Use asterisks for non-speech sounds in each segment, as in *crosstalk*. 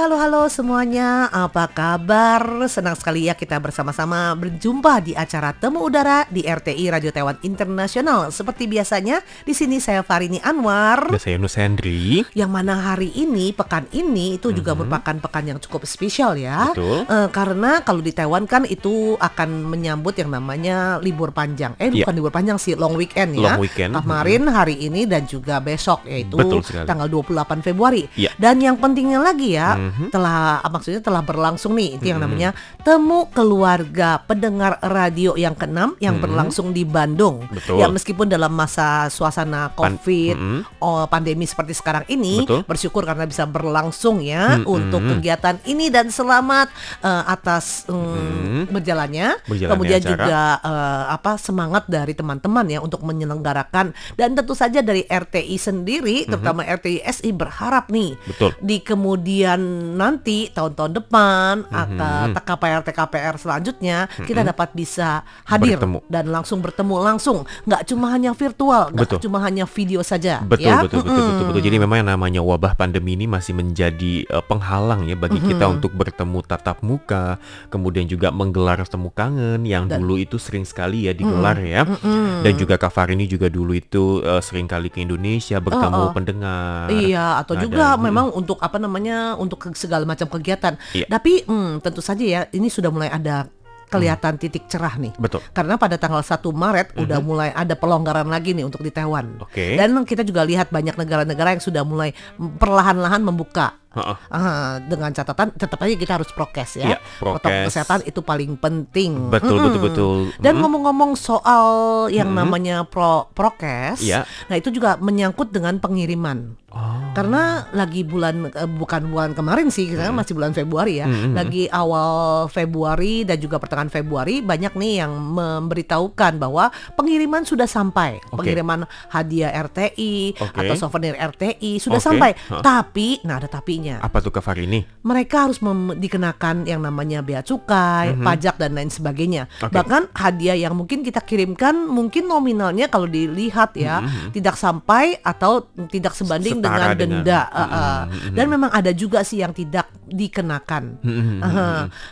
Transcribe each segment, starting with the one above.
halo, halo semuanya. Apa kabar? Senang sekali ya kita bersama-sama berjumpa di acara Temu Udara di RTI Radio Taiwan Internasional. Seperti biasanya, di sini saya Farini Anwar. Dan saya Nus Hendri. Yang mana hari ini, pekan ini itu juga merupakan pekan yang cukup spesial ya. Betul. Eh, karena kalau di Taiwan kan itu akan menyambut yang namanya libur panjang. Eh Iya. bukan libur panjang sih, long weekend ya. Long weekend. Kemarin, hari ini dan juga besok yaitu Betul sekali. tanggal 28 Februari. Iya. Dan yang pentingnya lagi ya, Mhm. telah ah, maksudnya telah berlangsung nih itu yang Mhm. namanya temu keluarga pendengar radio yang keenam yang Mhm. berlangsung di Bandung. Betul. Ya meskipun dalam masa suasana Pan- Covid, Mhm. oh, pandemi seperti sekarang ini, Betul. bersyukur karena bisa berlangsung ya Mhm. untuk kegiatan ini dan selamat eh, atas mm, Mhm. berjalannya. Berjalannya Kemudian acara. juga eh, apa semangat dari teman-teman ya untuk menyelenggarakan dan tentu saja dari RTI sendiri, terutama RTI SI berharap nih. Betul. di kemudian nanti tahun-tahun depan Mhm. atau TKPR TKPR selanjutnya kita dapat bisa hadir Bertemu. dan langsung bertemu langsung nggak cuma hanya virtual nggak Betul. cuma hanya video saja Betul, ya betul, betul, betul, betul. Jadi memang yang namanya wabah pandemi ini masih menjadi eh, penghalang ya bagi kita untuk bertemu tatap muka, kemudian juga menggelar temu kangen yang Dan- dulu itu sering sekali ya digelar ya. Dan juga Kak Farini juga dulu itu eh, sering kali ke Indonesia bertemu Oh, oh. pendengar. Iya, atau Nah, juga dan- memang untuk apa namanya untuk ke- segala macam kegiatan. Iya. Tapi hmm, tentu saja ya ini sudah mulai ada kelihatan titik cerah nih. Betul. Karena pada tanggal 1 Maret udah mulai ada pelonggaran lagi nih untuk di Taiwan. Oke. Dan kita juga lihat banyak negara-negara yang sudah mulai perlahan-lahan membuka Ah, dengan catatan tetap aja kita harus prokes ya. Protokol prokes. kesehatan itu paling penting. Betul, Mm-mm. betul, betul. Dan Mm-mm. ngomong-ngomong soal yang namanya pro prokes, Iya. nah itu juga menyangkut dengan pengiriman. Oh. Karena lagi bulan eh, bukan bulan kemarin sih, karena masih bulan Februari ya. Mm-mm. Lagi awal Februari dan juga pertengahan Februari banyak nih yang memberitahukan bahwa pengiriman sudah sampai. Oke. Pengiriman hadiah RTI Oke. atau souvenir RTI sudah Oke. sampai. Hah. Tapi, nah ada Apa tuh Kak Farini? Mereka harus dikenakan yang namanya bea cukai, pajak dan lain sebagainya. Mhm. Oke. Bahkan hadiah yang mungkin kita kirimkan mungkin nominalnya kalau dilihat ya tidak sampai atau tidak sebanding Mhm. Setara dengan dengan- denda. Uh, uh. Mhm. Dan memang ada juga sih yang tidak dikenakan. Mhm. Aha.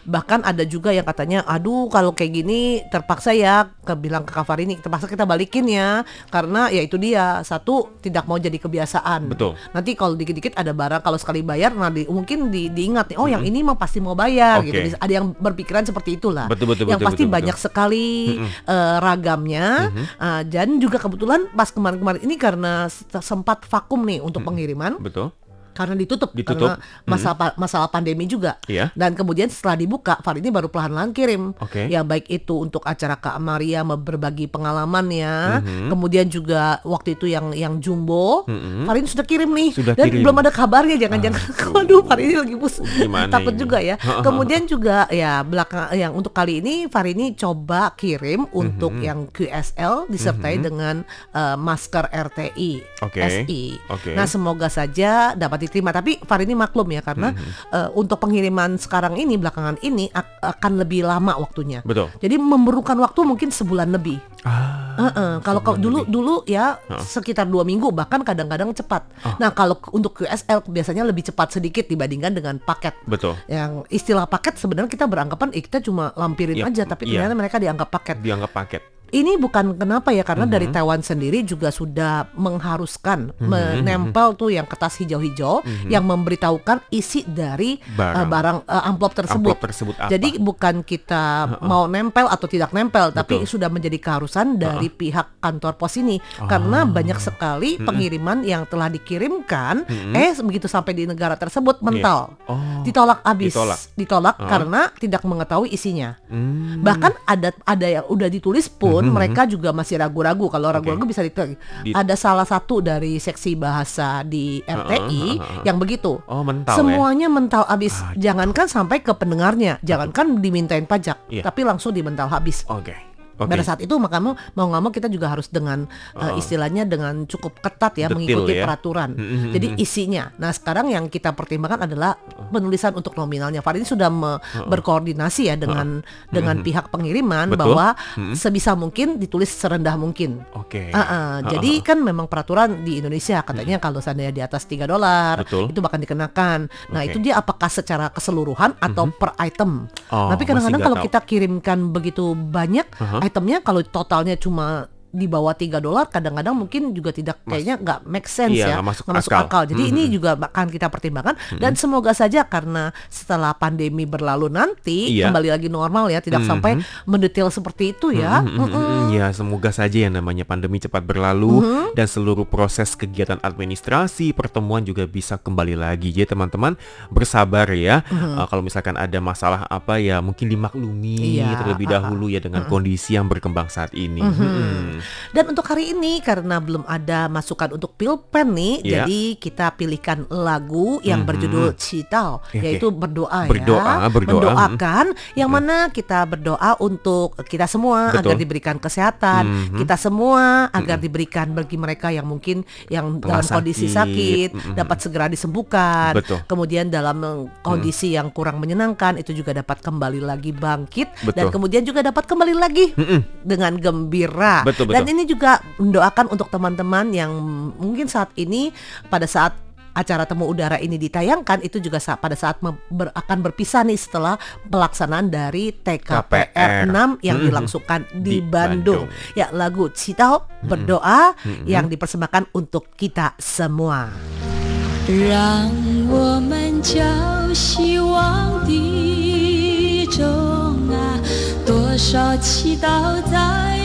Bahkan ada juga yang katanya, aduh kalau kayak gini terpaksa ya, ke bilang ke Kak ini terpaksa kita balikin ya, karena ya itu dia satu tidak mau jadi kebiasaan. Betul. Nanti kalau dikit-dikit ada barang kalau sekali bayar, nah di- mungkin di, diingat nih, oh yang ini mah pasti mau bayar Oke. gitu. Ada yang berpikiran seperti itulah. Betul, betul, yang betul, pasti betul, banyak sekali eh, ragamnya, eh, dan juga kebetulan pas kemarin-kemarin ini karena sempat vakum nih untuk pengiriman Betul. Karena ditutup, Ditutup. karena masalah pa- masalah pandemi juga. Iya. Dan kemudian setelah dibuka, Far ini baru perlahan-lahan kirim. Oke. Ya baik itu untuk acara Kak Maria berbagi pengalamannya, Mhm. kemudian juga waktu itu yang yang jumbo, Mhm. Far ini sudah kirim nih. Sudah Dan kirim. belum ada kabarnya, jangan-jangan. Waduh, *laughs* Far ini lagi bus. Gimana Takut ini? juga ya. *laughs* Kemudian juga ya belakang yang untuk kali ini Far ini coba kirim untuk Mhm. yang QSL disertai dengan eh, masker RTI Oke. SI. Oke. Nah semoga saja dapat diterima. Tapi Far ini maklum ya karena Mhm. eh, untuk pengiriman sekarang ini belakangan ini ak- akan lebih lama waktunya. Betul. Jadi memerlukan waktu mungkin sebulan lebih. Ah. Heeh, kalau kalau dulu lebih. dulu ya Heeh. sekitar dua minggu bahkan kadang-kadang cepat. Oh. Nah kalau untuk QSL biasanya lebih cepat sedikit dibandingkan dengan paket. Betul. Yang istilah paket sebenarnya kita beranggapan eh, kita cuma lampirin Iya, aja tapi iya. ternyata mereka dianggap paket. Dianggap paket. Ini bukan kenapa ya karena dari Mhm. Taiwan sendiri juga sudah mengharuskan Mhm, menempel tuh yang kertas hijau-hijau Mhm. yang memberitahukan isi dari Barang. uh, barang uh, amplop tersebut. Amplop tersebut apa? Jadi bukan kita mau nempel atau tidak nempel, tapi Betul. sudah menjadi keharusan dari pihak kantor pos ini karena Ah. banyak sekali pengiriman yang telah dikirimkan, Mhm. eh begitu sampai di negara tersebut mental, Oh. ditolak habis, Ditolak. Ah. karena tidak mengetahui isinya. Hmm. Bahkan ada ada yang udah ditulis pun Mhm, mereka juga masih ragu-ragu. Kalau ragu-ragu bisa di, Di- ada salah satu dari seksi bahasa di RTI heeh, heeh. yang begitu. Oh, mental ya. Semuanya mental habis. Ah, Jangankan sampai ke pendengarnya, jangankan dimintain pajak, Iya. tapi langsung dimental habis. Oke. Oke. Pada saat itu maka mau nggak mau kita juga harus dengan uh, istilahnya dengan cukup ketat ya Detil mengikuti ya. peraturan. Mhm, Jadi mhm. isinya. Nah sekarang yang kita pertimbangkan adalah penulisan untuk nominalnya. Farid ini sudah me- berkoordinasi ya dengan dengan pihak pengiriman. Betul. bahwa Mhm. sebisa mungkin ditulis serendah mungkin. Oke. Ah, ah. Jadi kan memang peraturan di Indonesia katanya kalau seandainya di atas 3 dolar itu bahkan dikenakan. Nah, Oke. itu dia apakah secara keseluruhan atau per item. Oh, Tapi kadang-kadang kalau kita kirimkan begitu banyak Aha. Itemnya kalau totalnya cuma di bawah 3 dolar kadang-kadang mungkin juga tidak kayaknya nggak make sense Iya, ya nggak masuk nggak akal. Jadi ini Mhm. juga akan kita pertimbangkan dan semoga saja karena setelah pandemi berlalu nanti Iya. kembali lagi normal ya tidak Mhm. sampai mendetail seperti itu ya. Mm, mm, mm, mm. Ya, semoga saja yang namanya pandemi cepat berlalu dan seluruh proses kegiatan administrasi, pertemuan juga bisa kembali lagi. Jadi teman-teman bersabar ya. Uh, kalau misalkan ada masalah apa ya mungkin dimaklumi Iya, terlebih uh-uh. dahulu ya dengan kondisi yang berkembang saat ini. Mm. Dan untuk hari ini karena belum ada masukan untuk pilpen nih, Iya. jadi kita pilihkan lagu yang Mhm. berjudul Citao, Oke. yaitu berdoa, Berdoa, ya, berdoa, mendoakan, yang mana kita berdoa untuk kita semua Betul. agar diberikan kesehatan, Mhm. kita semua agar diberikan bagi mereka yang mungkin yang dalam kondisi sakit. sakit Mhm. dapat segera disembuhkan, Betul. kemudian dalam eh, kondisi yang kurang menyenangkan itu juga dapat kembali lagi bangkit dan Betul. kemudian juga dapat kembali lagi Mm-mm. dengan gembira. Betul, betul. Dan ini juga mendoakan untuk teman-teman yang mungkin saat ini pada saat acara temu udara ini ditayangkan itu juga saat, pada saat ber, akan berpisah nih setelah pelaksanaan dari TKPR 6 yang hmm. dilangsungkan di, di Bandung. Bandung. Ya lagu Citao hmm. berdoa hmm. Yang dipersembahkan untuk kita semua.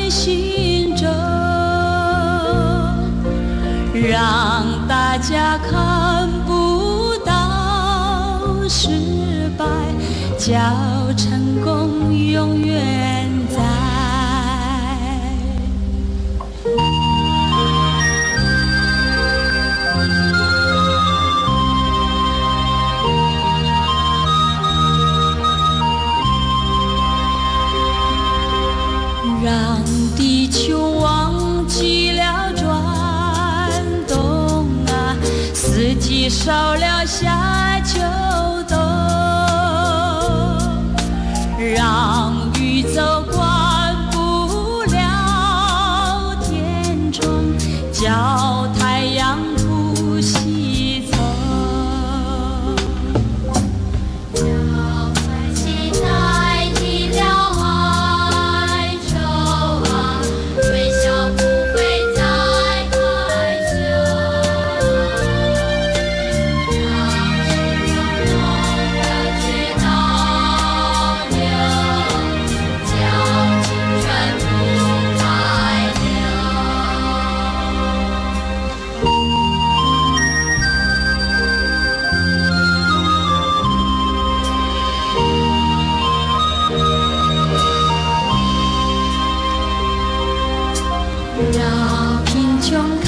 心中，让大家看不到失败，叫成功永远四季少了夏秋让贫穷